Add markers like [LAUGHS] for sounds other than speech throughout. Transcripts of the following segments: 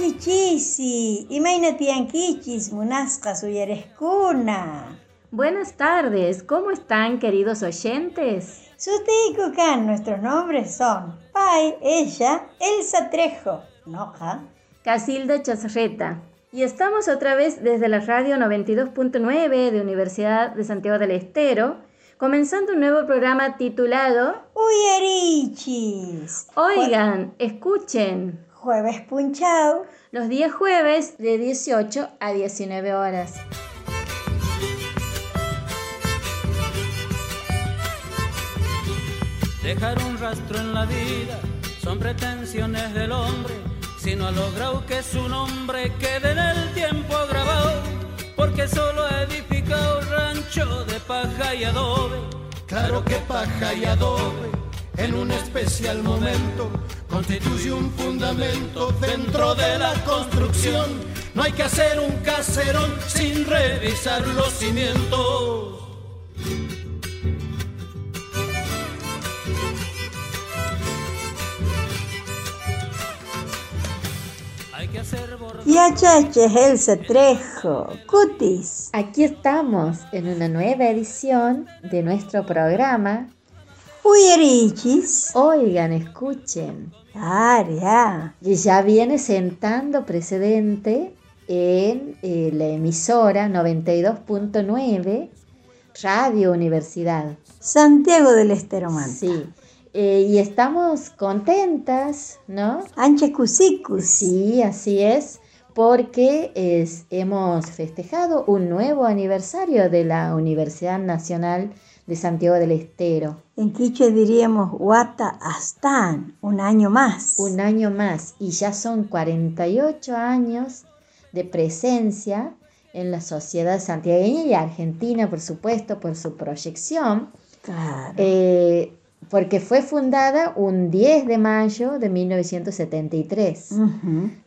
Ajichisi, imaina tianquichis, munasca suyareskuna. Buenas tardes, ¿cómo están queridos oyentes? Sutikukan, nuestros nombres son Pai, ella, Elsa Trejo, Noja, Casilda Chazarreta. Y estamos otra vez desde la radio 92.9 de Universidad de Santiago del Estero, comenzando un nuevo programa titulado Uyarichis. Oigan, escuchen. Jueves Punchao. Los días jueves de 18 a 19 horas. Dejar un rastro en la vida son pretensiones del hombre, si no ha logrado que su nombre quede en el tiempo grabado, porque solo ha edificado rancho de paja y adobe. Claro que paja y adobe en un especial momento constituye un fundamento dentro de la construcción. No hay que hacer un caserón sin revisar los cimientos. Y achaches el Trejo, cutis. Aquí estamos en una nueva edición de nuestro programa Uyerichis. Oigan, escuchen. Aria. Y ya viene sentando precedente en eh, la emisora 92.9 Radio Universidad. Santiago del Estero Sí. Eh, y estamos contentas, ¿no? Anche cusicus. Sí, así es, porque es, hemos festejado un nuevo aniversario de la Universidad Nacional de Santiago del Estero. En quiche diríamos Huata Astán, un año más. Un año más, y ya son 48 años de presencia en la sociedad santiagueña y argentina, por supuesto, por su proyección. Claro. Eh, porque fue fundada un 10 de mayo de 1973.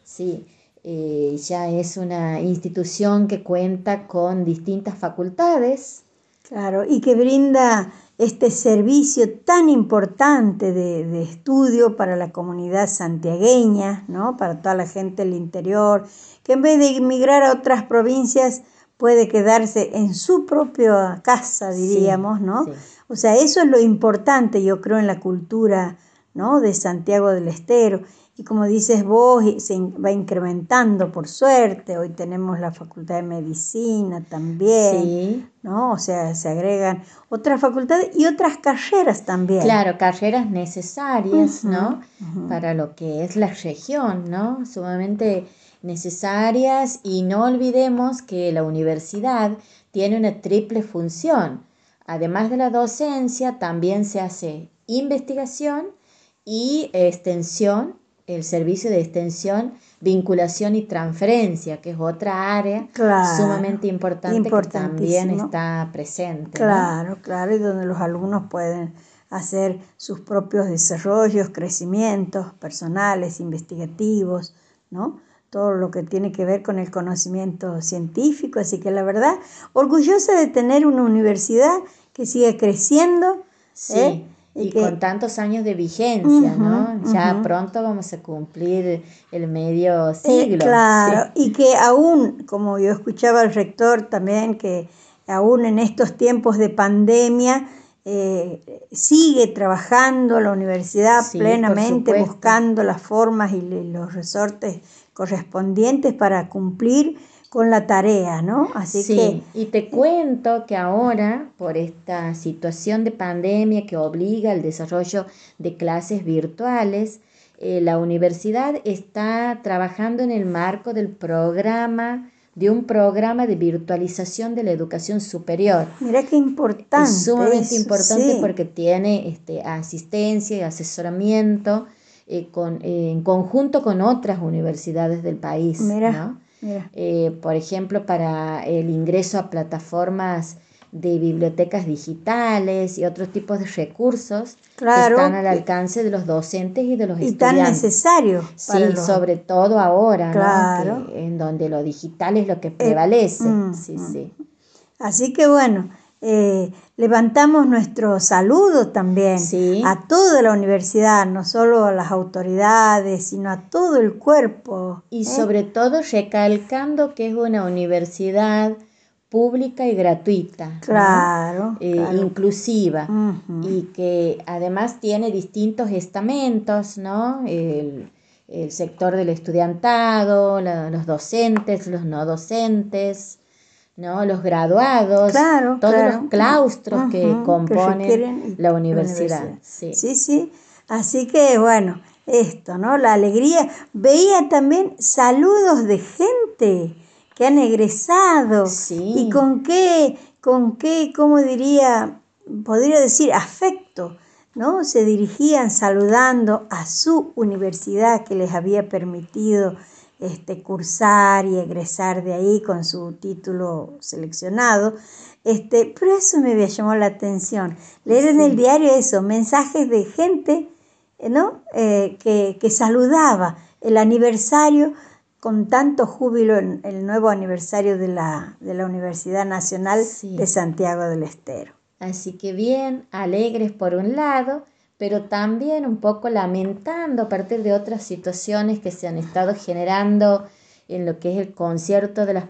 Sí, eh, ya es una institución que cuenta con distintas facultades. Claro, y que brinda este servicio tan importante de, de, estudio para la comunidad santiagueña, ¿no? para toda la gente del interior, que en vez de emigrar a otras provincias puede quedarse en su propia casa, diríamos, ¿no? O sea, eso es lo importante, yo creo, en la cultura ¿no? de Santiago del Estero. Y como dices vos, se va incrementando por suerte. Hoy tenemos la Facultad de Medicina también, ¿no? O sea, se agregan otras facultades y otras carreras también. Claro, carreras necesarias, ¿no? Para lo que es la región, ¿no? Sumamente necesarias y no olvidemos que la universidad tiene una triple función Además de la docencia, también se hace investigación y extensión, el servicio de extensión, vinculación y transferencia, que es otra área sumamente importante que también está presente. Claro, claro, y donde los alumnos pueden hacer sus propios desarrollos, crecimientos personales, investigativos, ¿no? todo lo que tiene que ver con el conocimiento científico. Así que la verdad, orgullosa de tener una universidad que sigue creciendo. Sí. ¿eh? Y, con tantos años de vigencia, ¿no? Ya pronto vamos a cumplir el medio eh, siglo. claro, y que aún, como yo escuchaba al rector también, que aún en estos tiempos de pandemia, eh, sigue trabajando la universidad plenamente, buscando las formas y los resortes correspondientes para cumplir con la tarea, ¿no? Así sí, y te cuento que ahora, por esta situación de pandemia que obliga al desarrollo de clases virtuales, eh, la universidad está trabajando en el marco del programa de un programa de virtualización de la educación superior. Mira qué importante. Es sumamente importante porque tiene este, asistencia y asesoramiento eh, con, eh, en conjunto con otras universidades del país. Mira, eh, por ejemplo, para el ingreso a plataformas de bibliotecas digitales y otros tipos de recursos que están al alcance de los docentes y de los estudiantes. Y tan necesario. sí, sobre todo ahora, en donde lo digital es lo que prevalece. Mm, sí, mm. sí. Así que bueno, eh, levantamos nuestro saludo también a toda la universidad, no solo a las autoridades, sino a todo el cuerpo. Y ¿eh? sobre todo recalcando que es una universidad pública y gratuita. Claro. Eh, inclusiva. Y que además tiene distintos estamentos, ¿no? El, sector del estudiantado, los docentes, los no docentes, ¿no? Los graduados, todos los claustros que componen la universidad. Sí. sí, sí. Así que bueno, esto, ¿no? La alegría. Veía también saludos de gente que han egresado y con qué, con qué, cómo diría, podría decir, afecto, ¿no? Se dirigían saludando a su universidad que les había permitido este, cursar y egresar de ahí con su título seleccionado. Este, pero eso me había llamado la atención. Leer en el diario eso, mensajes de gente ¿no? Eh, que, que saludaba el aniversario con tanto júbilo en el nuevo aniversario de la, de la Universidad Nacional de Santiago del Estero. Así que bien, alegres por un lado, pero también un poco lamentando a partir de otras situaciones que se han estado generando en lo que es el concierto de las,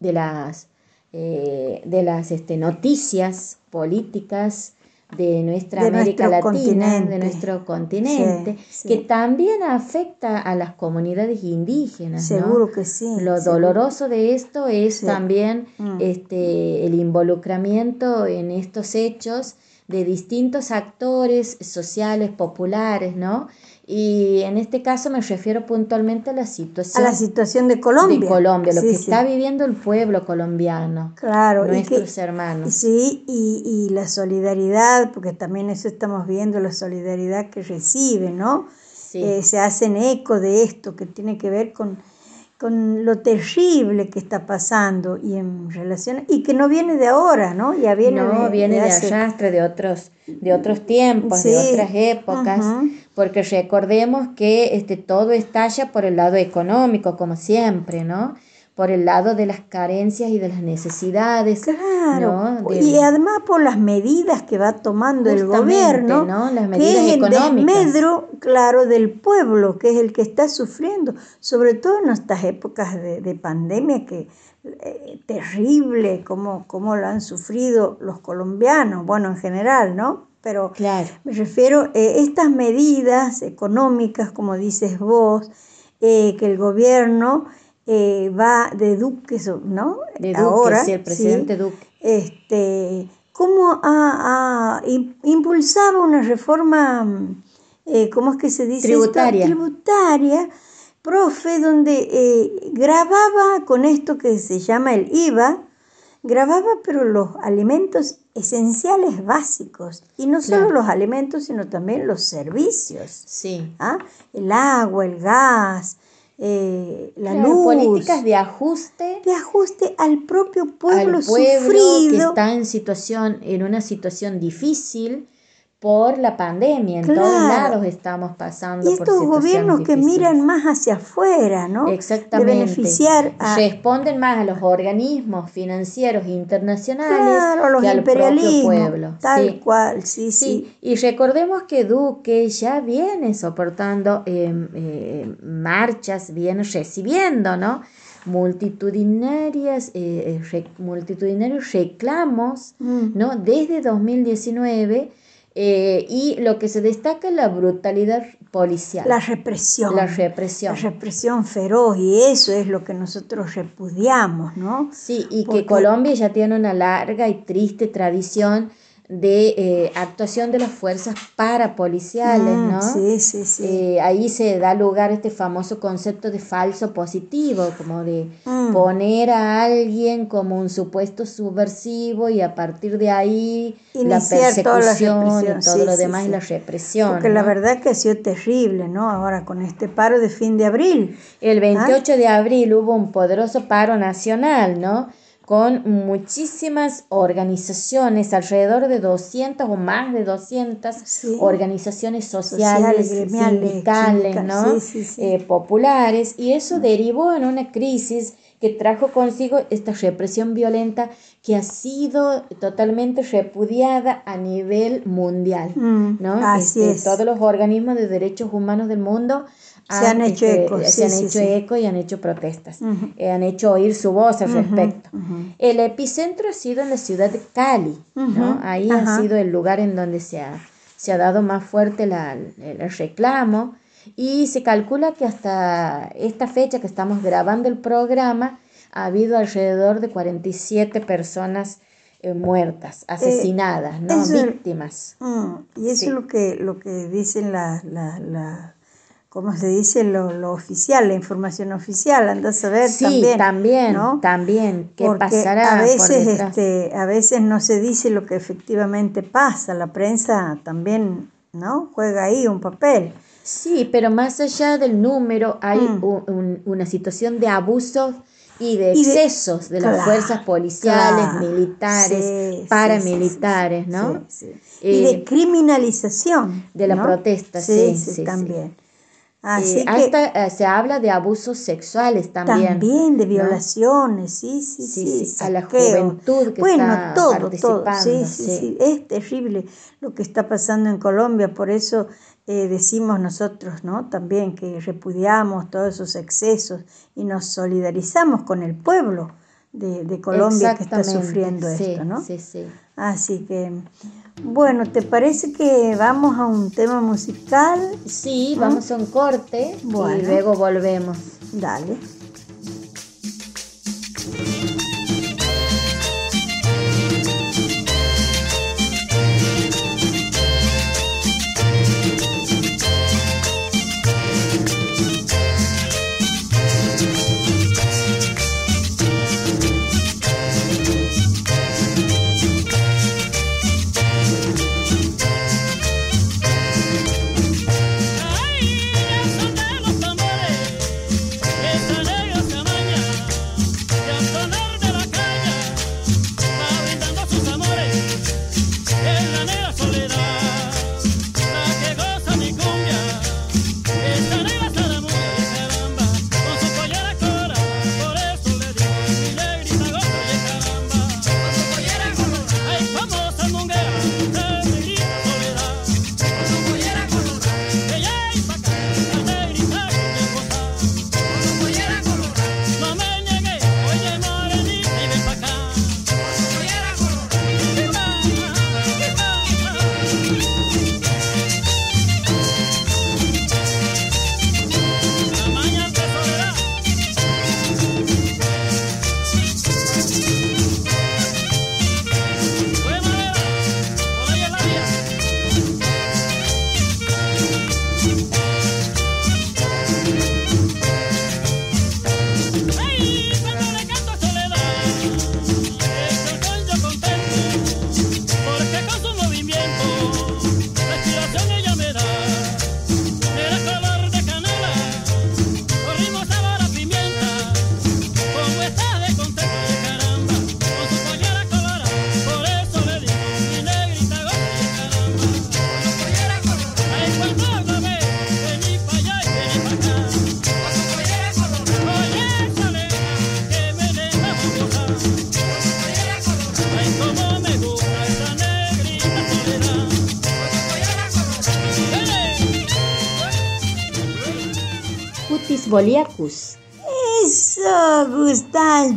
de las, eh, de las este, noticias políticas de nuestra América Latina, de nuestro continente, que también afecta a las comunidades indígenas. Seguro que sí. Lo doloroso de esto es también mm. este, el involucramiento en estos hechos de distintos actores sociales, populares, ¿no? Y en este caso me refiero puntualmente a la situación. A la situación de Colombia. De Colombia, lo que está viviendo el pueblo colombiano. Claro. Nuestros hermanos. Sí, y, y, la solidaridad, porque también eso estamos viendo, la solidaridad que recibe, ¿no? Sí. Eh, se hacen eco de esto que tiene que ver con con lo terrible que está pasando y en relación y que no viene de ahora, ¿no? Ya viene no, viene de, de de otros de otros tiempos, de otras épocas, porque recordemos que este todo estalla por el lado económico como siempre, ¿no? Por el lado de las carencias y de las necesidades. Claro, y además por las medidas que va tomando el gobierno, ¿no? las medidas que es el desmedro, claro, del pueblo, que es el que está sufriendo, sobre todo en estas épocas de, de pandemia que eh, terrible como, como lo han sufrido los colombianos, bueno, en general, ¿no? Pero claro. me refiero a eh, estas medidas económicas, como dices vos, eh, que el gobierno eh, va de Duque, ¿no? De Duque, Ahora, sí, el presidente Duque. Este, ¿Cómo ha, impulsaba una reforma, eh, ¿cómo es que se dice? Tributaria. tributaria, profe, donde eh, grababa con esto que se llama el IVA, grababa pero los alimentos esenciales básicos, y no solo los alimentos, sino también los servicios. Sí. ¿Ah? El agua, el gas, eh, la luz. Políticas de ajuste. De ajuste al propio pueblo, al pueblo que está en situación, en una situación difícil por la pandemia. En todos lados estamos pasando. Y estos gobiernos que miran más hacia afuera, ¿no? Exactamente. De beneficiar Responden más a los organismos financieros internacionales claro, los que al propio pueblo. Tal cual, sí, sí, Y recordemos que Duque ya viene soportando em, eh, marchas, viene recibiendo, ¿no? multitudinarias, eh, eh, multitudinarios reclamos, mm. ¿no? Desde 2019 eh, y lo que se destaca es la brutalidad policial. La represión. La represión. La represión feroz y eso es lo que nosotros repudiamos, ¿no? Sí, y que Colombia ya tiene una larga y triste tradición de eh, actuación de las fuerzas parapoliciales, mm, ¿no? Sí, sí, sí. Eh, ahí se da lugar este famoso concepto de falso positivo, como de mm. poner a alguien como un supuesto subversivo y a partir de ahí la persecución y todo lo demás y la represión. Porque la verdad que ha sido terrible, ¿no? Ahora con este paro de fin de abril. El 28 ¿Ah? de abril hubo un poderoso paro nacional, ¿no? Con muchísimas organizaciones, alrededor de 200 o más de 200 organizaciones sociales, sindicales, ¿no? Eh, populares, y eso derivó en una crisis que trajo consigo esta represión violenta que ha sido totalmente repudiada a nivel mundial, mm, ¿no? Así este, Todos los organismos de derechos humanos del mundo se han, hecho eco, se han hecho eco y han hecho protestas, eh, han hecho oír su voz al respecto. El epicentro ha sido en la ciudad de Cali, ¿no? Ahí ha sido el lugar en donde se ha, se ha dado más fuerte la, el reclamo y se calcula que hasta esta fecha que estamos grabando el programa ha habido alrededor de 47 personas eh, muertas, eh, asesinadas, ¿no? víctimas. Mm, y eso es lo que, lo que dicen la, la, la ¿cómo se dice? Lo, lo, oficial, la información oficial, anda a saber sí, también. también, ¿no? también, ¿qué pasará? A veces, este, a veces no se dice lo que efectivamente pasa, la prensa también, ¿no? Juega ahí un papel. Sí, pero más allá del número hay mm. una situación de abuso y de excesos de, las fuerzas policiales, militares, paramilitares, ¿no? y de eh, criminalización. De la protesta, sí, sí, también. Así eh, hasta eh, se habla de abusos sexuales también. También de violaciones, sí, sí, sí. a la juventud que bueno, está todo, todo, sí, sí, sí, es terrible lo que está pasando en Colombia, por eso eh, decimos nosotros, ¿no? También que repudiamos todos esos excesos y nos solidarizamos con el pueblo de, de Colombia que está sufriendo esto, ¿no? Sí, sí. Así que, bueno, ¿te parece que vamos a un tema musical? Sí, vamos a un corte y luego volvemos. Dale. Boliacus. Eso, Gustavo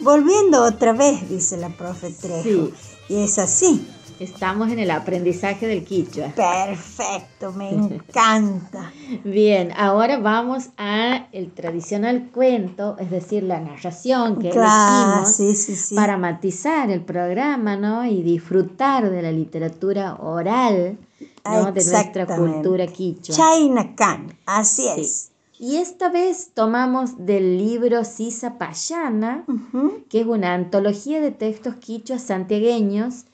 Volviendo otra vez, dice la profe Trejo. Y es así. Estamos en el aprendizaje del quichua. Perfecto, me encanta. [LAUGHS] Bien, ahora vamos a el tradicional cuento, es decir, la narración que claro, elegimos para matizar el programa, ¿no? Y disfrutar de la literatura oral de nuestra cultura quichua. Chainacan, así es. Y esta vez tomamos del libro Sisa Payana, que es una antología de textos quichuas santiagueños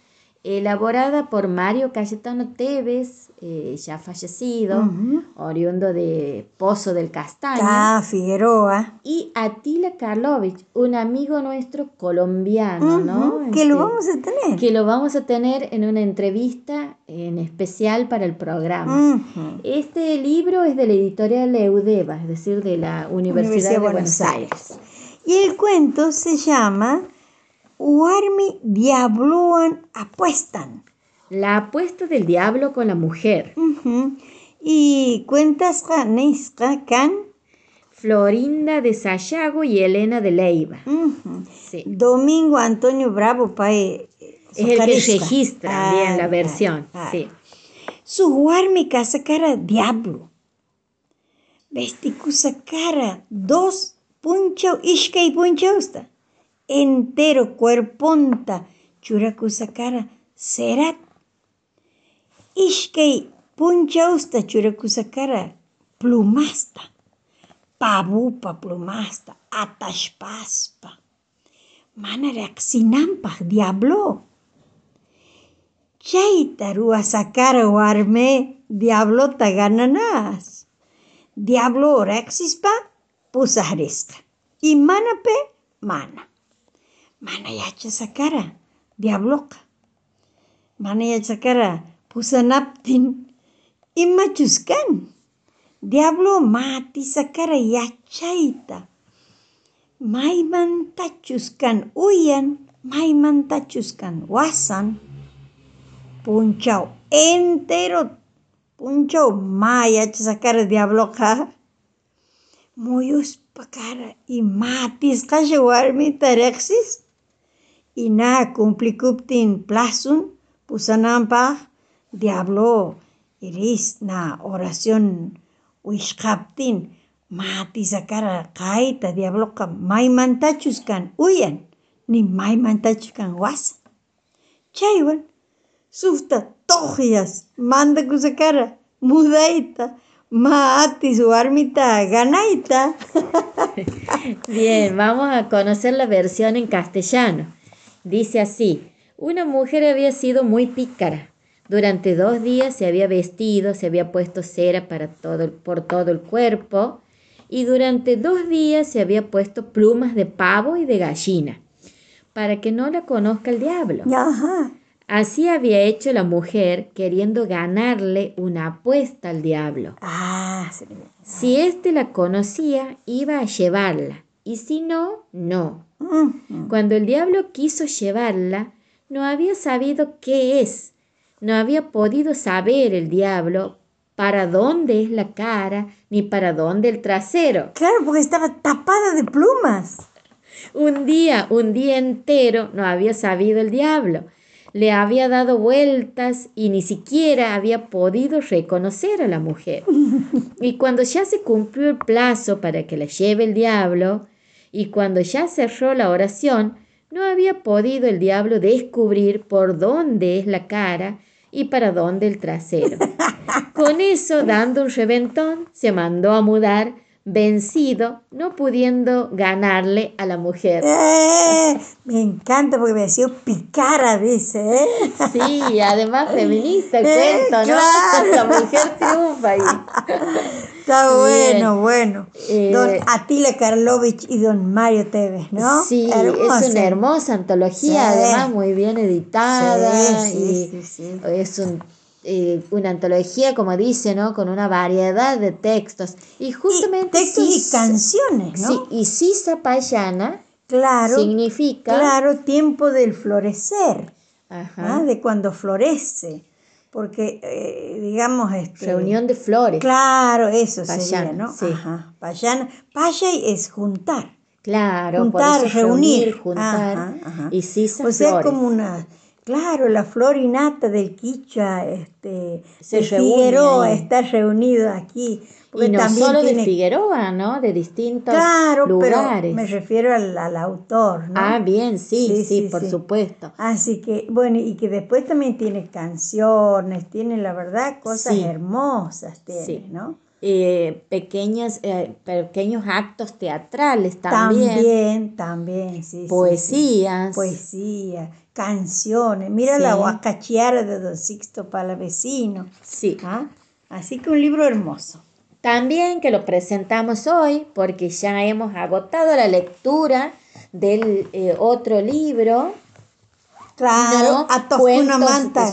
elaborada por Mario Cayetano Tevez, eh, ya fallecido, oriundo de Pozo del Castaño. Ah, Figueroa. Y Atila Karlovich, un amigo nuestro colombiano, ¿no? Que lo Este, vamos a tener. que lo vamos a tener en una entrevista en especial para el programa. Este libro es de la editorial Eudeva, es decir, de la Universidad, de Buenos, Aires. Y el cuento se llama Uarmi Diabloan Apuestan. La apuesta del diablo con la mujer. Y cuentas Nisca Can. Florinda de Sayago y Elena de Leiva. Sí. Domingo Antonio Bravo Pae. Es el que registra bien la versión. Sí. Su Uarmi cara diablo. Vesticusa cara dos puncho ishka y punchausta. Entero cuerponta churacusa cara serat. Ishkay punchausta churacusa cara plumasta. Pabupa plumasta atashpaspa. Mana reaccionampaq diablo. Chayta ruwasakara warme diablota gananas. Diablo reaxispa pusahrisqa. Y manape mana. Mana yachasakara diabloqa. Mana yachasakara pusanaptin imachuskan. Diablo mati sakara yachayta. Maymantachuskan uyan, maymantachuskan wasan. Punchao entero, punchao maya chasakara diabloqa. Muyuspa cara y matis kasha warmita reqsis. Y na cumplicuptin plazun pusananpaq diablo iris na oración wishqaptin matisakara kayta diabloqa maymantachus kan uyan ni maymantachus kan wasa chaywan sufta toqyas mandakusakara mudayta ma atis warmita ganayta [LAUGHS] Bien, vamos a conocer la versión en castellano. Dice así, una mujer había sido muy pícara. Durante dos días se había vestido, se había puesto cera para todo, el- por todo el cuerpo y durante dos días se había puesto plumas de pavo y de gallina para que no la conozca el diablo. Ajá. Así había hecho la mujer queriendo ganarle una apuesta al diablo. Ah, ve. Si éste la conocía, iba a llevarla, y si no, no. Mm, Cuando el diablo quiso llevarla, no había sabido qué es, no había podido saber el diablo para dónde es la cara, ni para dónde el trasero. Claro, porque estaba tapada de plumas. Un día, un día entero, no había sabido el diablo. Le había dado vueltas y ni siquiera había podido reconocer a la mujer. [LAUGHS] Y cuando ya se cumplió el plazo para que la lleve el diablo, y cuando ya cerró la oración, no había podido el diablo descubrir por dónde es la cara y para dónde el trasero. Con eso, dando un reventón, se mandó a mudar, vencido, no pudiendo ganarle a la mujer. Eh, me encanta porque me ha sido picara, dice, ¿eh? Sí, además [LAUGHS] feminista el Eh, cuento, ¿no? claro. La mujer triunfa ahí. [LAUGHS] Está bueno, Bien. bueno. Eh, don Atila Karlovich y don Mario Tevez, ¿no? Sí, es una hermosa antología, Sí. además muy bien editada. Sí, sí, y sí, sí. Es un, eh, una antología, como dice, ¿no? Con una variedad de textos. Y Y justamente textos y canciones, ¿no? Sí, y Sisa Payana claro, significa... claro, tiempo del florecer, Ajá, ¿ah? de cuando florece, porque, eh, digamos, este, reunión de flores. Claro, eso sería, Payana, ¿no? sí. Ajá, payana. Payay es juntar. Claro, por Juntar, eso reunir. juntar. Ajá, ajá. Y Sisa O sea, flores. como una, claro, la flor innata del quichua, este, Se de Figueroa está reunido aquí. Y no solo tiene- de Figueroa, ¿no? De distintos Claro, lugares. pero me refiero al, al autor, ¿no? Ah, bien, sí, sí, Sí, sí, por sí. supuesto. Así que, bueno, y que después también tiene canciones, tiene la verdad cosas hermosas, tiene, Sí. ¿no? eh, pequeñas, eh, pequeños actos teatrales también. También, también, sí. sí, Poesías. sí. Poesía, canciones. Mira Sí. la Huascachiara de Don Sixto Palavecino. Sí. ¿ah? Así que un libro hermoso. También que lo presentamos hoy porque ya hemos agotado la lectura del eh, otro libro, Claro, ¿no? a Toscuna Manta.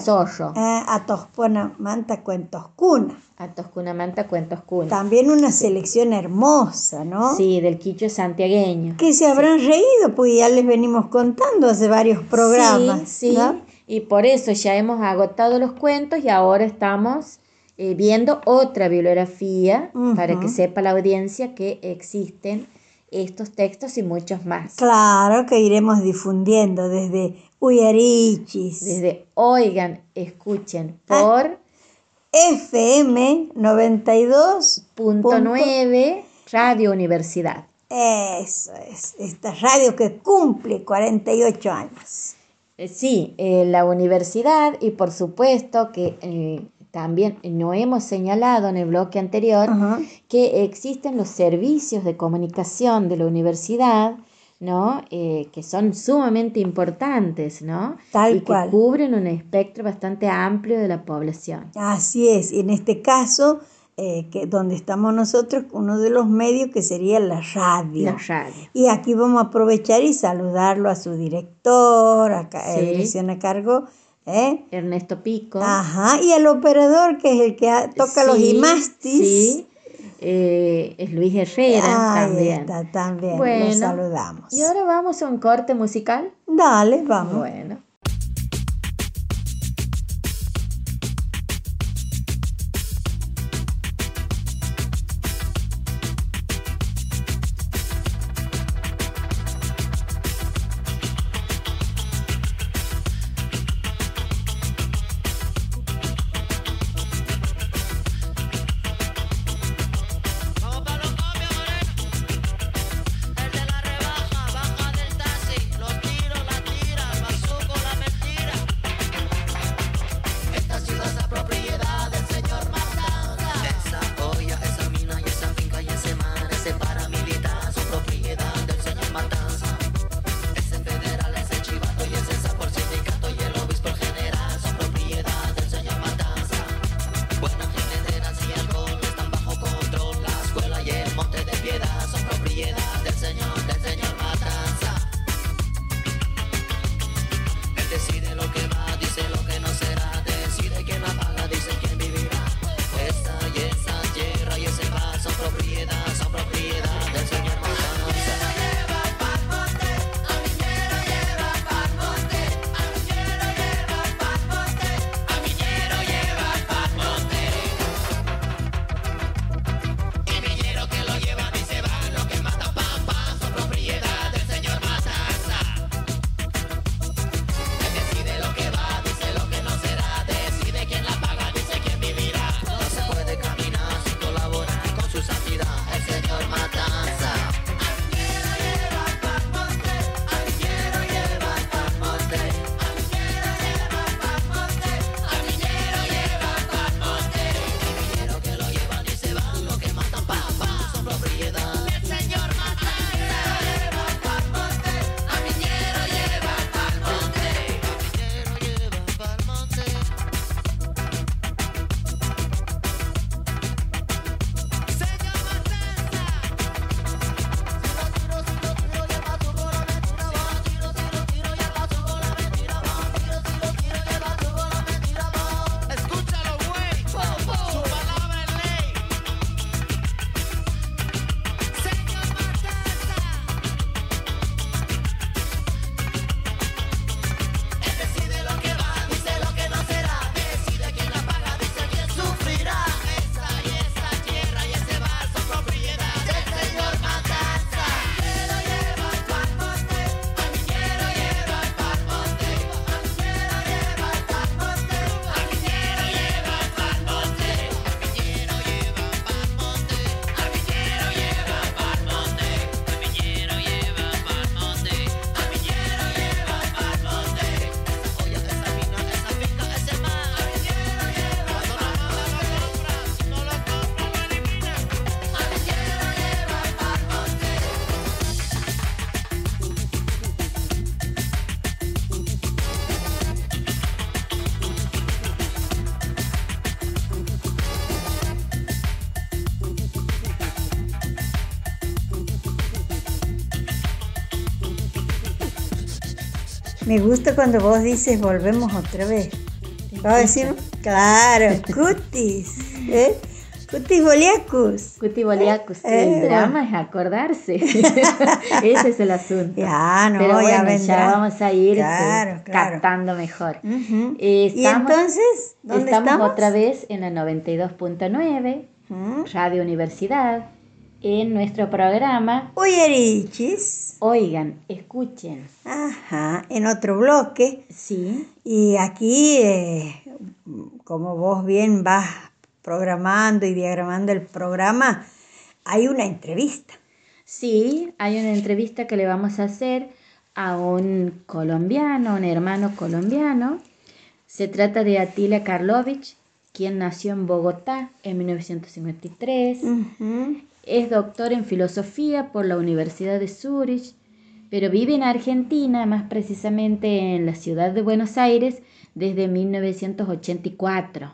eh, a Toscuna Manta Cuentos Cuna. A Toscunamanta Cuentos Cuna. También una selección hermosa, ¿no? Sí, del quicho santiagueño. Que se habrán reído, pues ya les venimos contando hace varios programas. Sí, sí. ¿no? Y por eso ya hemos agotado los cuentos y ahora estamos eh, viendo otra bibliografía para que sepa la audiencia que existen estos textos y muchos más. Claro que iremos difundiendo desde Uyarichis, Desde oigan, escuchen Ah, por FM 92. punto 9 Radio Universidad. Eso es, esta radio que cumple 48 años. Eh, Sí, eh, la universidad y por supuesto que eh, también no hemos señalado en el bloque anterior que existen los servicios de comunicación de la universidad, ¿no? Eh, que son sumamente importantes, ¿no? Tal y que cual. cubren un espectro bastante amplio de la población. Así es, y en este caso, eh, que donde estamos nosotros, uno de los medios que sería la radio. La radio. Y aquí vamos a aprovechar y saludarlo a su director, a a Sí. dirección a cargo, ¿eh? Ernesto Pico. Ajá, y al operador que es el que toca los Sí, imastis. Sí, eh, es Luis Herrera Ahí también. está, también. Bueno, lo saludamos. Y ahora vamos a un corte musical. Dale, vamos. Bueno. Me gusta cuando vos dices volvemos otra vez. ¿Vamos a decir? Claro, [LAUGHS] cutis. ¿eh? Cutis boliacus. Cuti Boliacus, Eh, el drama es acordarse. [LAUGHS] Ese es el asunto. Ya, no, Pero ya bueno, vendrá. vamos a ir Claro, claro. captando mejor. Eh, ¿Y estamos- entonces? ¿Dónde estamos, estamos? otra vez en la 92.9, ¿Mm? Radio Universidad, en nuestro programa. Uyerichis. Oigan, escuchen. Ajá, en otro bloque. Sí, Y aquí, eh, como vos bien vas programando y diagramando el programa, hay una entrevista. sí, hay una entrevista que le vamos a hacer a un colombiano, un hermano colombiano. Se trata de Atila Karlovich, quien nació en Bogotá en 1953. Ujú. Es doctor en filosofía por la Universidad de Zurich, pero vive en Argentina, más precisamente en la ciudad de Buenos Aires, desde 1984,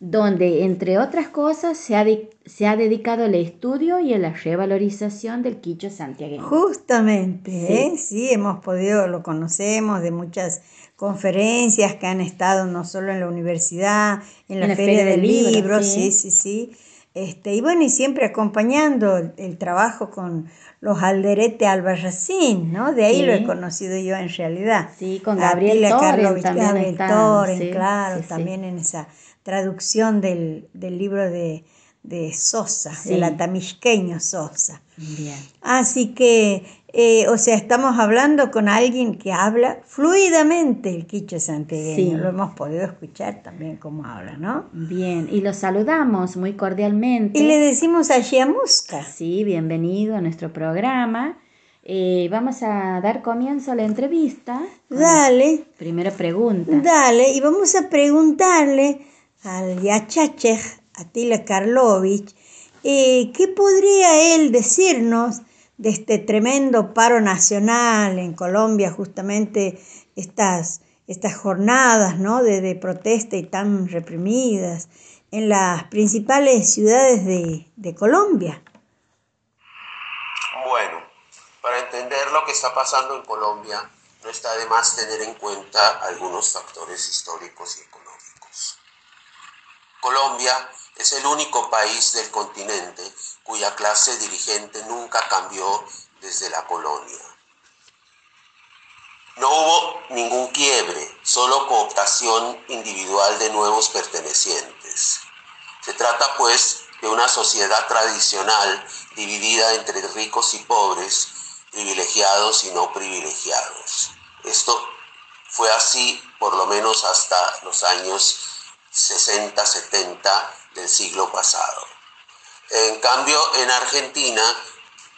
donde, entre otras cosas, se ha, de- se ha dedicado al estudio y a la revalorización del quicho santiagueño. Justamente, Sí. ¿eh? sí, hemos podido, lo conocemos de muchas conferencias que han estado no solo en la universidad, en la, Feria, del Libro, sí, sí, sí. Este, y bueno, y siempre acompañando el, el trabajo con los Alderete Albarracín, ¿no? De ahí Sí. lo he conocido yo en realidad. Sí, con Gabriel también está, Toren, sí, claro, sí, también en esa traducción del, del libro de, de Sosa, del atamisqueño Sosa. Bien. Así que, eh, o sea, estamos hablando con alguien que habla fluidamente el quiche santiagueño. Sí. Lo hemos podido escuchar también cómo habla, ¿no? Bien, y los saludamos muy cordialmente. Y le decimos a Musca. Sí, bienvenido a nuestro programa. Eh, vamos a dar comienzo a la entrevista. Dale, Primera pregunta. dale, y vamos a preguntarle al Yachachej Atila Karlovich, eh, ¿qué podría él decirnos de este tremendo paro nacional en Colombia, justamente estas, estas jornadas ¿no? de, protesta y tan reprimidas en las principales ciudades de, de Colombia? Bueno, para entender lo que está pasando en Colombia, no está de más tener en cuenta algunos factores históricos y económicos. Colombia es el único país del continente cuya clase dirigente nunca cambió desde la colonia. No hubo ningún quiebre, solo cooptación individual de nuevos pertenecientes. Se trata pues de una sociedad tradicional dividida entre ricos y pobres, privilegiados y no privilegiados. Esto fue así por lo menos hasta los años 60, 70 del siglo pasado. En cambio, en Argentina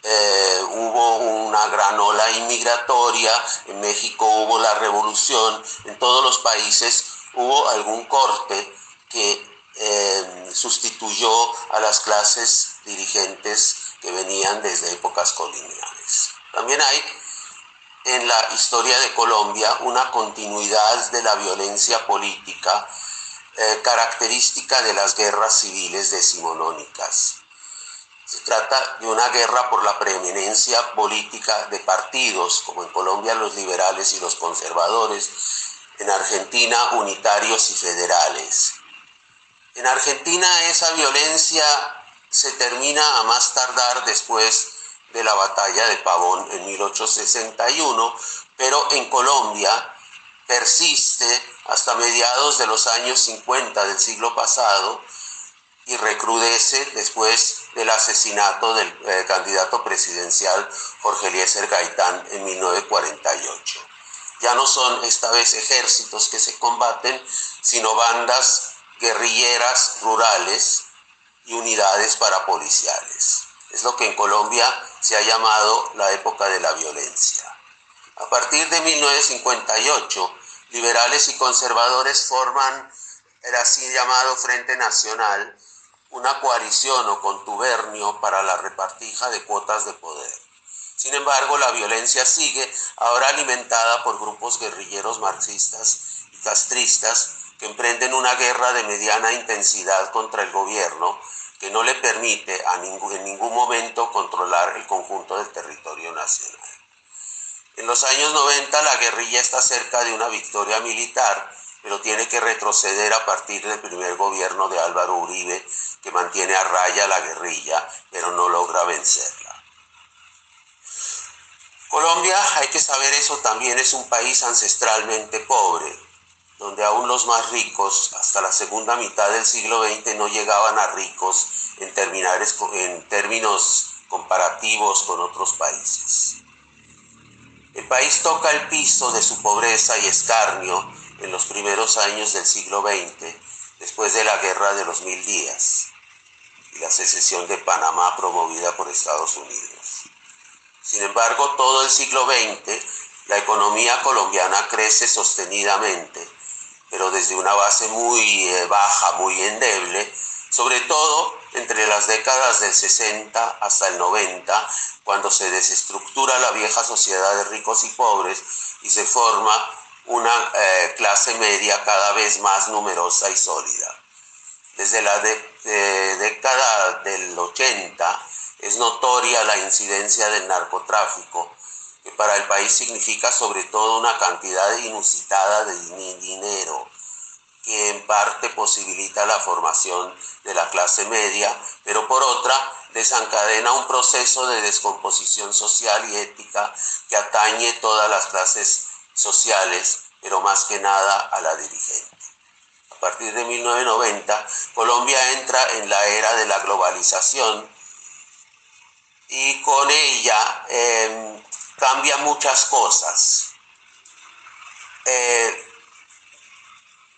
eh, hubo una gran ola inmigratoria, en México hubo la revolución, en todos los países hubo algún corte que eh, sustituyó a las clases dirigentes que venían desde épocas coloniales. También hay en la historia de Colombia una continuidad de la violencia política eh, característica de las guerras civiles decimonónicas. Se trata de una guerra por la preeminencia política de partidos, como en Colombia los liberales y los conservadores, en Argentina unitarios y federales. En Argentina esa violencia se termina a más tardar después de la batalla de Pavón en 1861, pero en Colombia persiste hasta mediados de los años 50 del siglo pasado y recrudece después del asesinato del eh, candidato presidencial Jorge Eliezer Gaitán en 1948. Ya no son esta vez ejércitos que se combaten, sino bandas guerrilleras rurales y unidades parapoliciales. Es lo que en Colombia se ha llamado la época de la violencia. A partir de 1958, liberales y conservadores forman el así llamado Frente Nacional, una coalición o contubernio para la repartija de cuotas de poder. Sin embargo, la violencia sigue, ahora alimentada por grupos guerrilleros marxistas y castristas que emprenden una guerra de mediana intensidad contra el gobierno que no le permite en ningún momento controlar el conjunto del territorio nacional. En los años 90 la guerrilla está cerca de una victoria militar, pero tiene que retroceder a partir del primer gobierno de Álvaro Uribe, que mantiene a raya la guerrilla, pero no logra vencerla. Colombia, hay que saber eso, también es un país ancestralmente pobre, donde aún los más ricos, hasta la segunda mitad del siglo XX, no llegaban a ricos en, en términos comparativos con otros países. El país toca el piso de su pobreza y escarnio en los primeros años del siglo XX, después de la Guerra de los Mil Días y la secesión de Panamá promovida por Estados Unidos. Sin embargo, todo el siglo XX, la economía colombiana crece sostenidamente, pero desde una base muy eh, baja, muy endeble, sobre todo entre las décadas del 60 hasta el 90, cuando se desestructura la vieja sociedad de ricos y pobres y se forma una eh, clase media cada vez más numerosa y sólida. Desde la década del 80 es notoria la incidencia del narcotráfico, que para el país significa sobre todo una cantidad inusitada de dinero, que en parte posibilita la formación de la clase media, pero por otra desencadena un proceso de descomposición social y ética que atañe todas las clases sociales, pero más que nada a la dirigente. A partir de 1990, Colombia entra en la era de la globalización y con ella eh, cambia muchas cosas. Eh,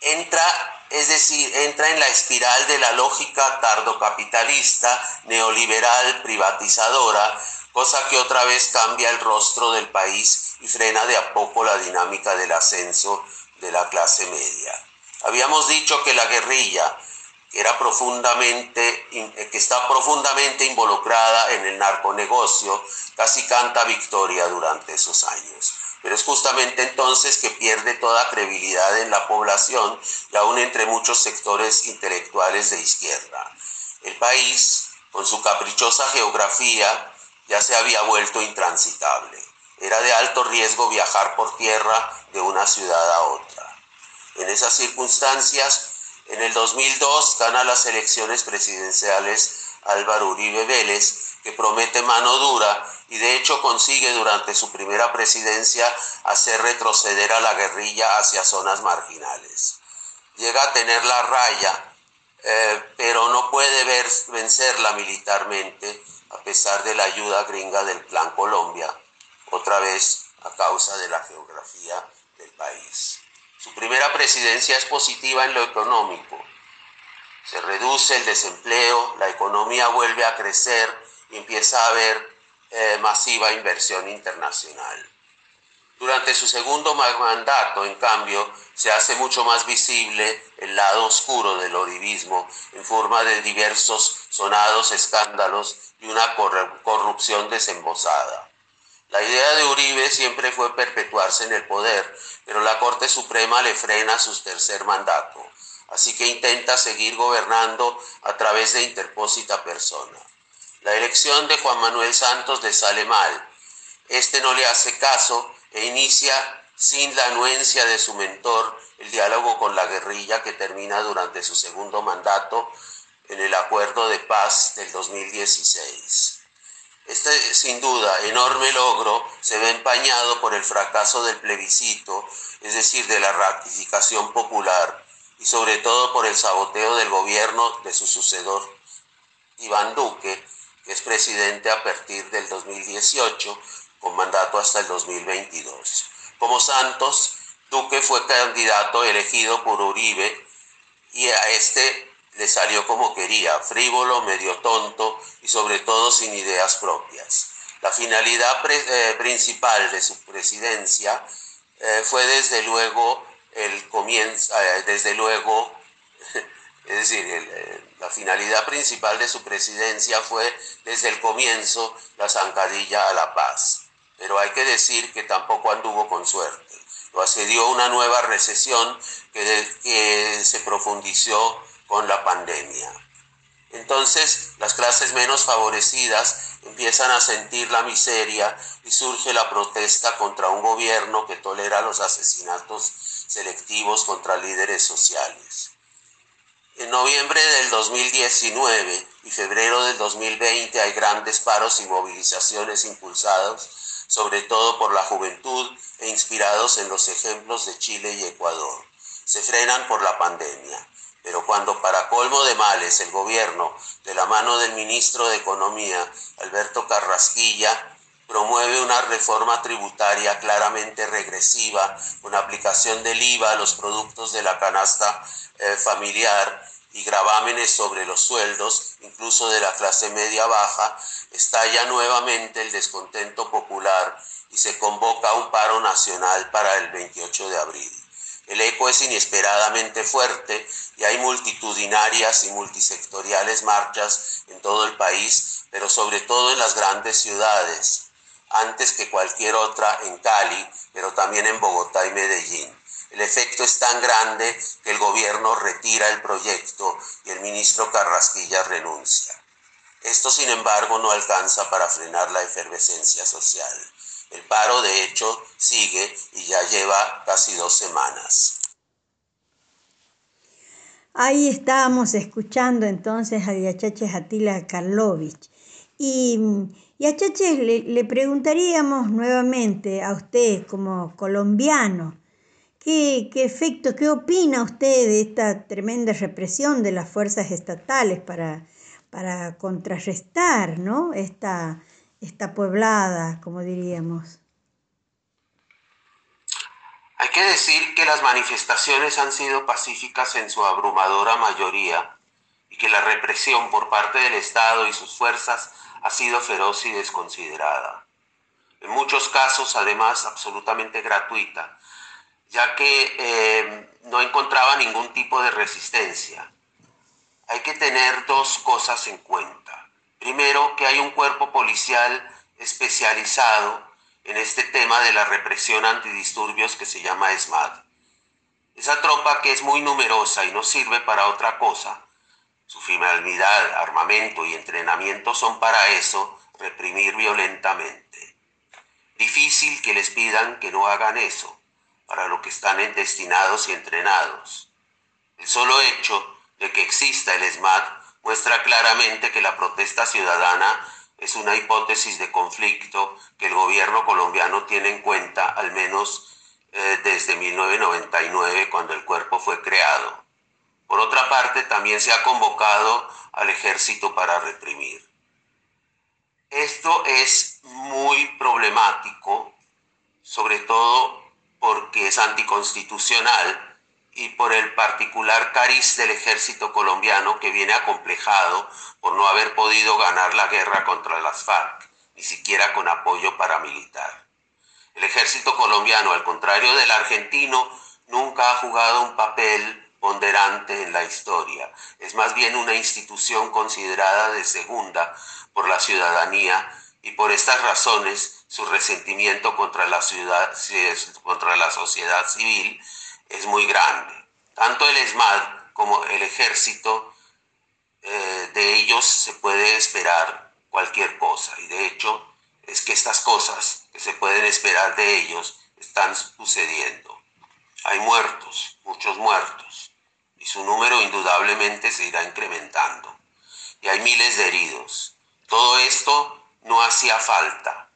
entra, es decir, entra en la espiral de la lógica tardocapitalista, neoliberal, privatizadora, cosa que otra vez cambia el rostro del país y frena de a poco la dinámica del ascenso de la clase media. Habíamos dicho que la guerrilla, que, era profundamente, eh, que está profundamente involucrada en el narconegocio, casi canta victoria durante esos años. Pero es justamente entonces que pierde toda credibilidad en la población y aún entre muchos sectores intelectuales de izquierda. El país, con su caprichosa geografía, ya se había vuelto intransitable. Era de alto riesgo viajar por tierra de una ciudad a otra. En esas circunstancias, en el 2002 gana las elecciones presidenciales Álvaro Uribe Vélez, que promete mano dura y de hecho consigue durante su primera presidencia hacer retroceder a la guerrilla hacia zonas marginales. Llega a tener la raya, eh, pero no puede vencerla militarmente a pesar de la ayuda gringa del Plan Colombia, otra vez a causa de la geografía del país. Su primera presidencia es positiva en lo económico. Se reduce el desempleo, la economía vuelve a crecer y empieza a haber eh, masiva inversión internacional. Durante su segundo mandato, en cambio, se hace mucho más visible el lado oscuro del oribismo en forma de diversos sonados escándalos y una corrupción desembosada. La idea de Uribe siempre fue perpetuarse en el poder, pero la Corte Suprema le frena su tercer mandato, así que intenta seguir gobernando a través de interpósita persona. La elección de Juan Manuel Santos le sale mal. Este no le hace caso e inicia sin la anuencia de su mentor el diálogo con la guerrilla que termina durante su segundo mandato en el acuerdo de paz del 2016. Este, sin duda, enorme logro se ve empañado por el fracaso del plebiscito, es decir, de la ratificación popular, y sobre todo por el saboteo del gobierno de su sucedor, Iván Duque, que es presidente a partir del 2018, con mandato hasta el 2022. Como Santos, Duque fue candidato elegido por Uribe y a este le salió como quería, frívolo, medio tonto y sobre todo sin ideas propias. La finalidad eh, principal de su presidencia eh, fue desde luego el comienzo, eh, desde luego, [LAUGHS] es decir, la finalidad principal de su presidencia fue desde el comienzo la zancadilla a la paz. Pero hay que decir que tampoco anduvo con suerte. Lo asedió una nueva recesión que se profundizó con la pandemia. Entonces las clases menos favorecidas empiezan a sentir la miseria y surge la protesta contra un gobierno que tolera los asesinatos selectivos contra líderes sociales. En noviembre del 2019 y febrero del 2020 hay grandes paros y movilizaciones impulsados sobre todo por la juventud e inspirados en los ejemplos de Chile y Ecuador. Se frenan por la pandemia. Pero cuando para colmo de males el gobierno, de la mano del ministro de Economía, Alberto Carrasquilla, promueve una reforma tributaria claramente regresiva, con aplicación del IVA a los productos de la canasta eh, familiar y gravámenes sobre los sueldos, incluso de la clase media baja, estalla nuevamente el descontento popular y se convoca un paro nacional para el 28 de abril. El eco es inesperadamente fuerte y hay multitudinarias y multisectoriales marchas en todo el país, pero sobre todo en las grandes ciudades, antes que cualquier otra en Cali, pero también en Bogotá y Medellín. El efecto es tan grande que el gobierno retira el proyecto y el ministro Carrasquilla renuncia. Esto, sin embargo, no alcanza para frenar la efervescencia social. El paro, de hecho, sigue y ya lleva casi dos semanas. Ahí estábamos escuchando entonces a Diachache Atila Karlovich. Y, y a Chache le, le, preguntaríamos nuevamente a usted como colombiano, ¿qué, ¿qué efecto, qué opina usted de esta tremenda represión de las fuerzas estatales para, para contrarrestar ¿no? esta, esta pueblada, como diríamos. Hay que decir que las manifestaciones han sido pacíficas en su abrumadora mayoría y que la represión por parte del Estado y sus fuerzas ha sido feroz y desconsiderada. En muchos casos, además, absolutamente gratuita, ya que eh, no encontraba ningún tipo de resistencia. Hay que tener dos cosas en cuenta. Primero, que hay un cuerpo policial especializado en este tema de la represión antidisturbios que se llama ESMAD. Esa tropa que es muy numerosa y no sirve para otra cosa, su finalidad, armamento y entrenamiento son para eso, reprimir violentamente. Difícil que les pidan que no hagan eso, para lo que están destinados y entrenados. El solo hecho de que exista el ESMAD muestra claramente que la protesta ciudadana es una hipótesis de conflicto que el gobierno colombiano tiene en cuenta al menos eh, desde 1999 cuando el cuerpo fue creado. Por otra parte, también se ha convocado al ejército para reprimir. Esto es muy problemático, sobre todo porque es anticonstitucional y por el particular cariz del ejército colombiano que viene acomplejado por no haber podido ganar la guerra contra las FARC, ni siquiera con apoyo paramilitar. El ejército colombiano, al contrario del argentino, nunca ha jugado un papel ponderante en la historia. Es más bien una institución considerada de segunda por la ciudadanía y por estas razones su resentimiento contra la, ciudad, contra la sociedad civil es muy grande. Tanto el ESMAD como el ejército, eh, de ellos se puede esperar cualquier cosa. Y de hecho es que estas cosas que se pueden esperar de ellos están sucediendo. Hay muertos, muchos muertos, y su número indudablemente se irá incrementando. Y hay miles de heridos. Todo esto no hacía falta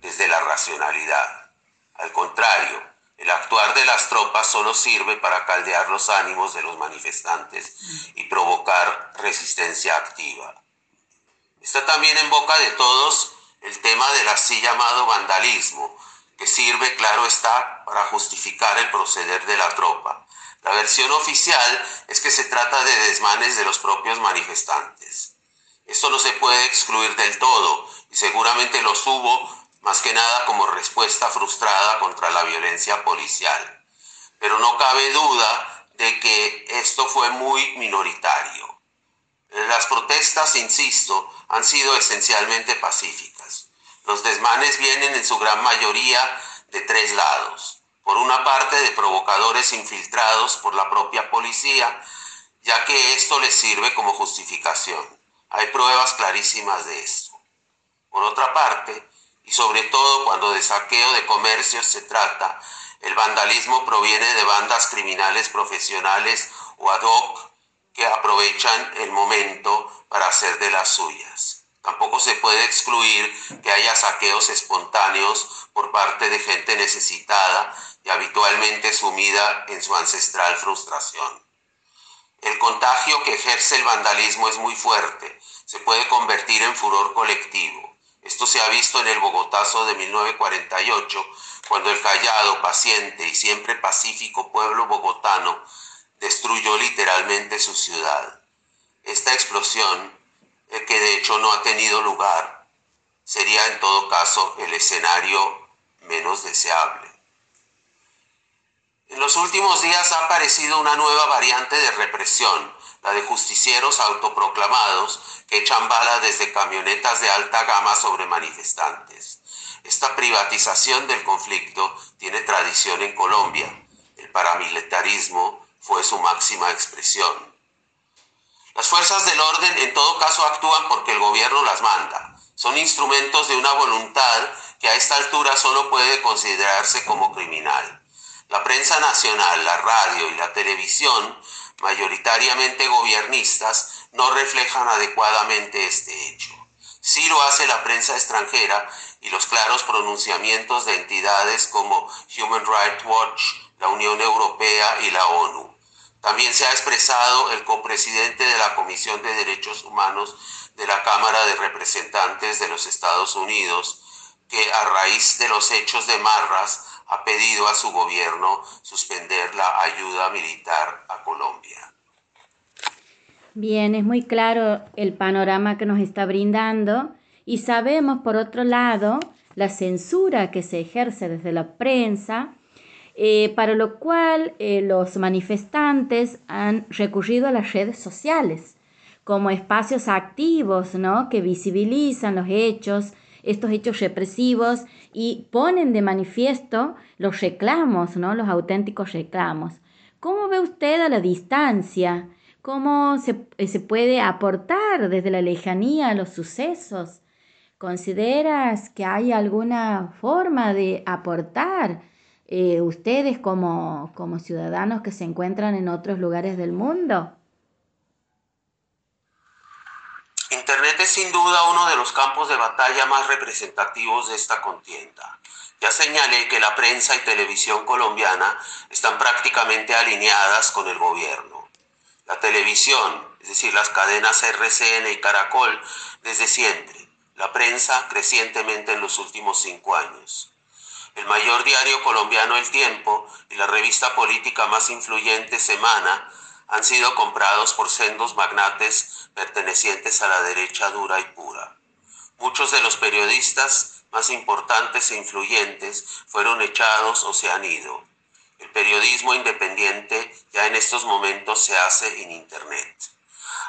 desde la racionalidad. Al contrario, el actuar de las tropas solo sirve para caldear los ánimos de los manifestantes y provocar resistencia activa. Está también en boca de todos el tema del así llamado vandalismo, que sirve, claro está, para justificar el proceder de la tropa. La versión oficial es que se trata de desmanes de los propios manifestantes. Esto no se puede excluir del todo y seguramente los hubo más que nada como respuesta frustrada contra la violencia policial. Pero no cabe duda de que esto fue muy minoritario. Las protestas, insisto, han sido esencialmente pacíficas. Los desmanes vienen en su gran mayoría de tres lados. Por una parte, de provocadores infiltrados por la propia policía, ya que esto les sirve como justificación. Hay pruebas clarísimas de esto. Por otra parte, y sobre todo cuando de saqueo de comercios se trata, el vandalismo proviene de bandas criminales profesionales o ad hoc que aprovechan el momento para hacer de las suyas. Tampoco se puede excluir que haya saqueos espontáneos por parte de gente necesitada y habitualmente sumida en su ancestral frustración. El contagio que ejerce el vandalismo es muy fuerte, se puede convertir en furor colectivo. Esto se ha visto en el Bogotazo de 1948, cuando el callado, paciente y siempre pacífico pueblo bogotano destruyó literalmente su ciudad. Esta explosión que de hecho no ha tenido lugar, sería en todo caso el escenario menos deseable. En los últimos días ha aparecido una nueva variante de represión, la de justicieros autoproclamados que echan balas desde camionetas de alta gama sobre manifestantes. Esta privatización del conflicto tiene tradición en Colombia. El paramilitarismo fue su máxima expresión. Las fuerzas del orden en todo caso actúan porque el gobierno las manda. Son instrumentos de una voluntad que a esta altura solo puede considerarse como criminal. La prensa nacional, la radio y la televisión, mayoritariamente gobiernistas, no reflejan adecuadamente este hecho. Sí lo hace la prensa extranjera y los claros pronunciamientos de entidades como Human Rights Watch, la Unión Europea y la ONU. También se ha expresado el copresidente de la Comisión de Derechos Humanos de la Cámara de Representantes de los Estados Unidos, que a raíz de los hechos de Marras ha pedido a su gobierno suspender la ayuda militar a Colombia. Bien, es muy claro el panorama que nos está brindando y sabemos, por otro lado, la censura que se ejerce desde la prensa eh, para lo cual eh, los manifestantes han recurrido a las redes sociales como espacios activos ¿no? que visibilizan los hechos, estos hechos represivos y ponen de manifiesto los reclamos, ¿no? los auténticos reclamos. ¿Cómo ve usted a la distancia? ¿Cómo se, eh, se puede aportar desde la lejanía a los sucesos? ¿Consideras que hay alguna forma de aportar? Eh, ustedes como, como ciudadanos que se encuentran en otros lugares del mundo? Internet es sin duda uno de los campos de batalla más representativos de esta contienda. Ya señalé que la prensa y televisión colombiana están prácticamente alineadas con el gobierno. La televisión, es decir, las cadenas RCN y Caracol, desde siempre. La prensa crecientemente en los últimos cinco años el mayor diario colombiano El Tiempo y la revista política más influyente Semana han sido comprados por sendos magnates pertenecientes a la derecha dura y pura. Muchos de los periodistas más importantes e influyentes fueron echados o se han ido. El periodismo independiente ya en estos momentos se hace en Internet.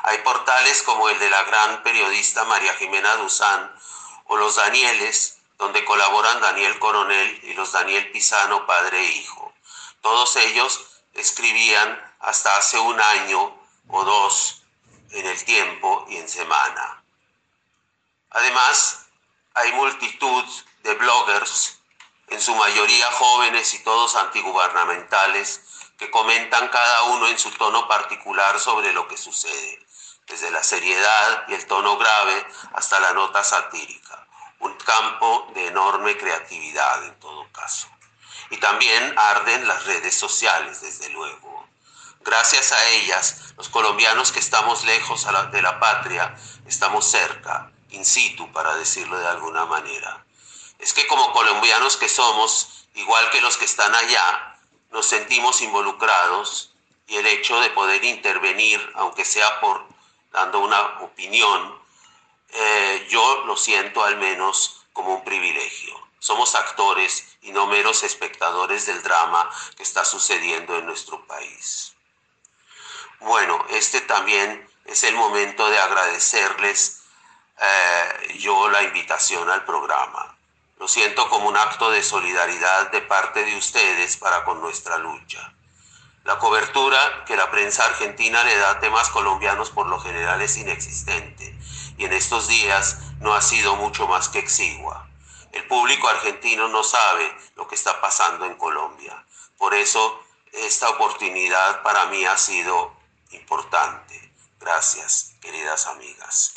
Hay portales como el de la gran periodista María Jimena Duzán o los Danieles, donde colaboran Daniel Coronel y los Daniel Pisano, padre e hijo. Todos ellos escribían hasta hace un año o dos en el tiempo y en semana. Además, hay multitud de bloggers, en su mayoría jóvenes y todos antigubernamentales, que comentan cada uno en su tono particular sobre lo que sucede, desde la seriedad y el tono grave hasta la nota satírica un campo de enorme creatividad en todo caso. Y también arden las redes sociales, desde luego. Gracias a ellas, los colombianos que estamos lejos de la patria, estamos cerca, in situ, para decirlo de alguna manera. Es que como colombianos que somos, igual que los que están allá, nos sentimos involucrados y el hecho de poder intervenir, aunque sea por dando una opinión, eh, yo lo siento al menos como un privilegio. Somos actores y no meros espectadores del drama que está sucediendo en nuestro país. Bueno, este también es el momento de agradecerles eh, yo la invitación al programa. Lo siento como un acto de solidaridad de parte de ustedes para con nuestra lucha. La cobertura que la prensa argentina le da a temas colombianos por lo general es inexistente y en estos días no ha sido mucho más que exigua. El público argentino no sabe lo que está pasando en Colombia. Por eso esta oportunidad para mí ha sido importante. Gracias, queridas amigas.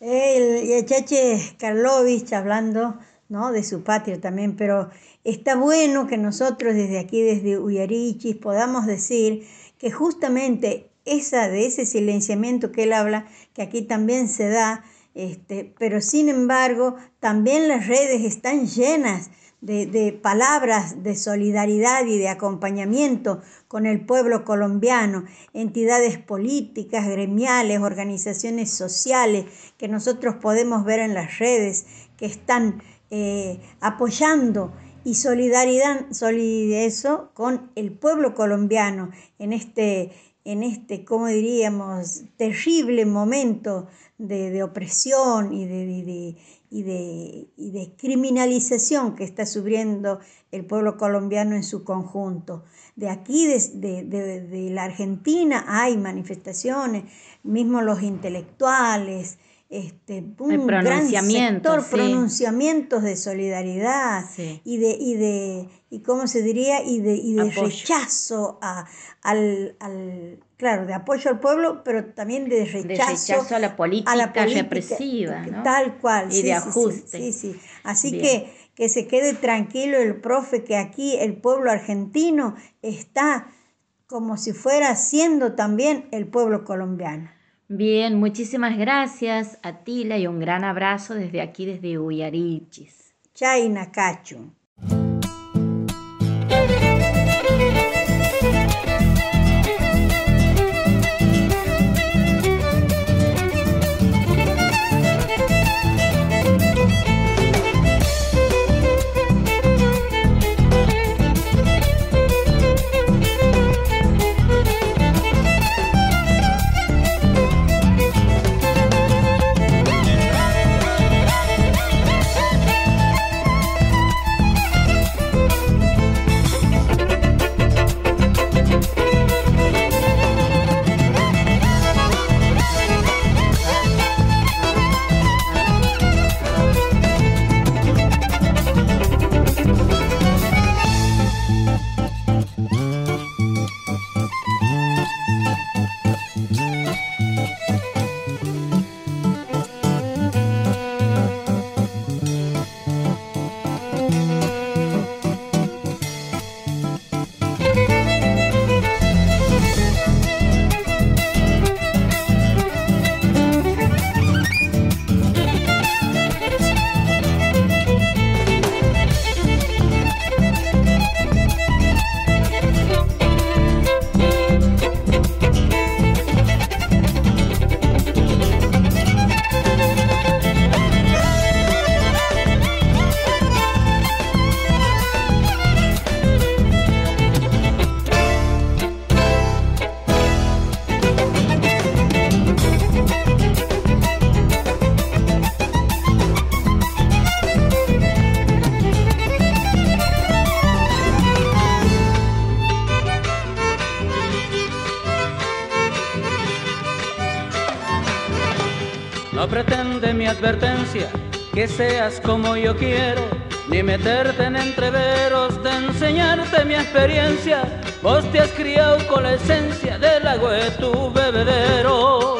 El Yachache Karlovich hablando ¿no? de su patria también, pero está bueno que nosotros desde aquí, desde Uyarichis, podamos decir que justamente esa, de ese silenciamiento que él habla, que aquí también se da, este, pero sin embargo también las redes están llenas de, de, palabras de solidaridad y de acompañamiento con el pueblo colombiano, entidades políticas, gremiales, organizaciones sociales que nosotros podemos ver en las redes que están eh, apoyando y solidaridad, eso con el pueblo colombiano en este, en este, como diríamos, terrible momento de, de opresión y de, de, y y de criminalización que está sufriendo el pueblo colombiano en su conjunto. De aquí, de la Argentina, hay manifestaciones, mismo los intelectuales, este, un pronunciamientos, gran sector, sí. pronunciamientos de solidaridad Sí. y de, y de, y cómo se diría, y de, y de rechazo a, al, al, claro, de apoyo al pueblo, pero también de de rechazo, a la política, a la política, represiva, ¿no? Tal cual. Y sí, de sí, ajuste. Sí, sí, sí. Así Bien. que que se quede tranquilo el profe que aquí el pueblo argentino está como si fuera siendo también el pueblo colombiano. Bien, muchísimas gracias, Atila, y un gran abrazo desde aquí, desde Uyarichis. Chay Nakachu. No pretende mi advertencia que seas como yo quiero, ni meterte en entreveros de enseñarte mi experiencia. Vos te has criado con la esencia del agua de tu bebedero.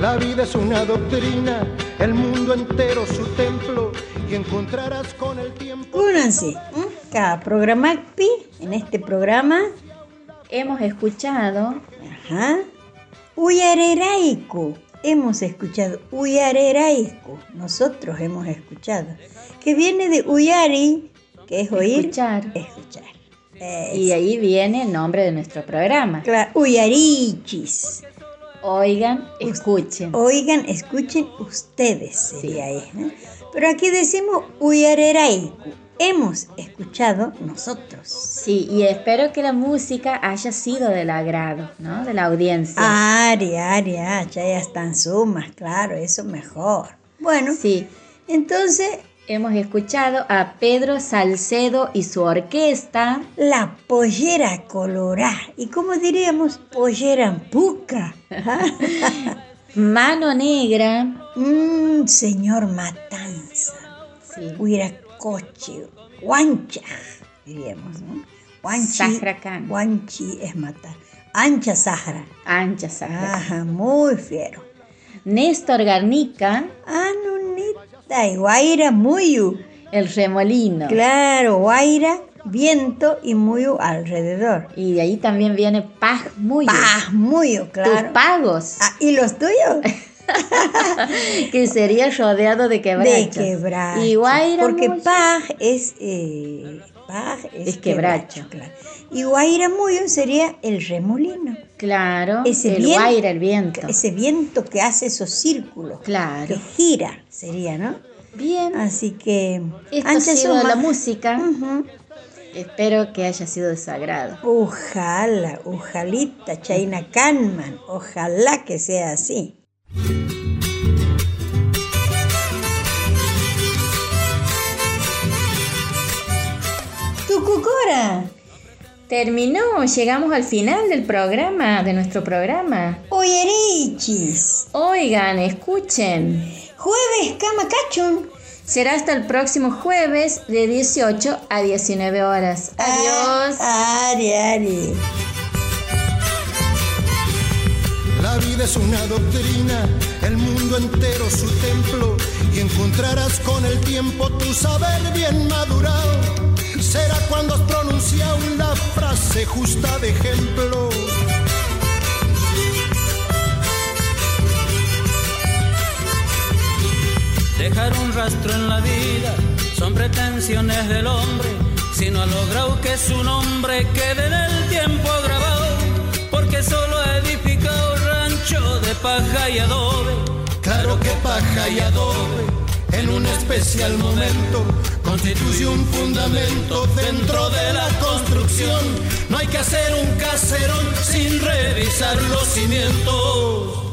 La vida es una doctrina, el mundo entero su templo, y encontrarás con el tiempo. Únanse, ¿m? cada programa pi, en este programa, Hemos escuchado ajá, Uyareraiku. Hemos escuchado Uyareraiku. Nosotros hemos escuchado. Que viene de Uyari, que es oír. Escuchar. Escuchar. y ahí viene el nombre de nuestro programa. Claro, Uyarichis. Oigan, escuchen. Oigan, escuchen ustedes, sería ahí. ¿eh? Pero aquí decimos Uyareraiku. Hemos escuchado nosotros. Sí, y espero que la música haya sido del agrado, ¿no? De la audiencia. Ari, Ari, ah, ya están sumas, claro, eso mejor. Bueno, Sí, entonces hemos escuchado a Pedro Salcedo y su orquesta. La pollera colorá. ¿Y cómo diríamos? Pollera puca. [LAUGHS] Mano Negra. Mmm, señor Matanza. Sí. Huiracoche. Guancha, diríamos, ¿no? Guanchi. Guanchi es matar. Ancha Sahara. Ancha Sahra. Ajá, muy fiero. Néstor Garnica. Anunita y Guaira Muyu. El remolino. Claro, Guaira, viento y Muyu alrededor. Y de ahí también viene Paz Muy. Paz Muyu, Tus claro. pagos. Ah, ¿Y los tuyos? [LAUGHS] [LAUGHS] que sería rodeado de quebrachos. De quebracho. Y Guaira Porque paj es, eh, paj es, Es quebracho. claro. Y Guaira sería el remolino. Claro. Ese el viento- Guaira, el viento. Ese viento que hace esos círculos. Claro. Que gira, sería, ¿no? Bien. Así que. Esto ha sido suma. la música. Espero que haya sido de su agrado. Ojalá, ojalita, Chaina Kanman. Ojalá que sea así. Tucucora. Terminó, llegamos al final del programa, de nuestro programa. Oyerichis. Oigan, escuchen. Jueves Camacachun. Será hasta el próximo jueves de 18 a 19 horas. Adiós. Ah, Ari, Ari. La vida es una doctrina, el mundo entero su templo, y encontrarás con el tiempo tu saber bien madurado. Será cuando has pronunciado la frase justa de ejemplo. Dejar un rastro en la vida son pretensiones del hombre, si no ha logrado que su nombre quede en el tiempo grabado, porque solo ha rancho de paja y adobe. Claro que paja y adobe en un especial momento constituye un fundamento dentro de la construcción. No hay que hacer un caserón sin revisar los cimientos.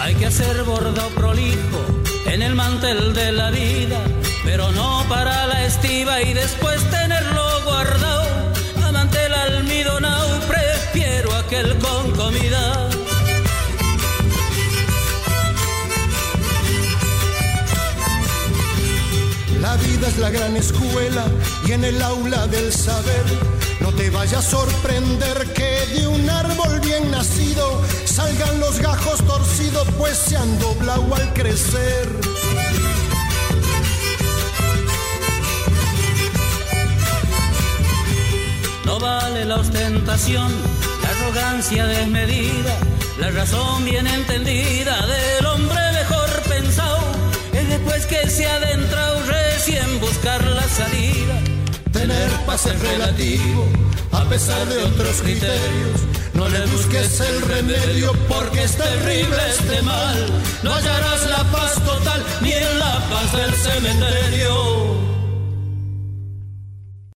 Hay que hacer bordado prolijo en el mantel de la vida, pero no para la estiva y después tenerlo guardado. A mantel almidonado prefiero aquel con comida. La vida es la gran escuela y en el aula del saber no te vaya a sorprender que de un árbol bien nacido salgan los gajos torcidos pues se han doblado al crecer. No vale la ostentación, la arrogancia desmedida, la razón bien entendida del hombre mejor pensado. Es después que se ha adentrado recién buscar la salida. Tener paz es relativo a pesar de otros criterios. No le busques el remedio porque es terrible este mal. No hallarás la paz total ni en la paz del cementerio.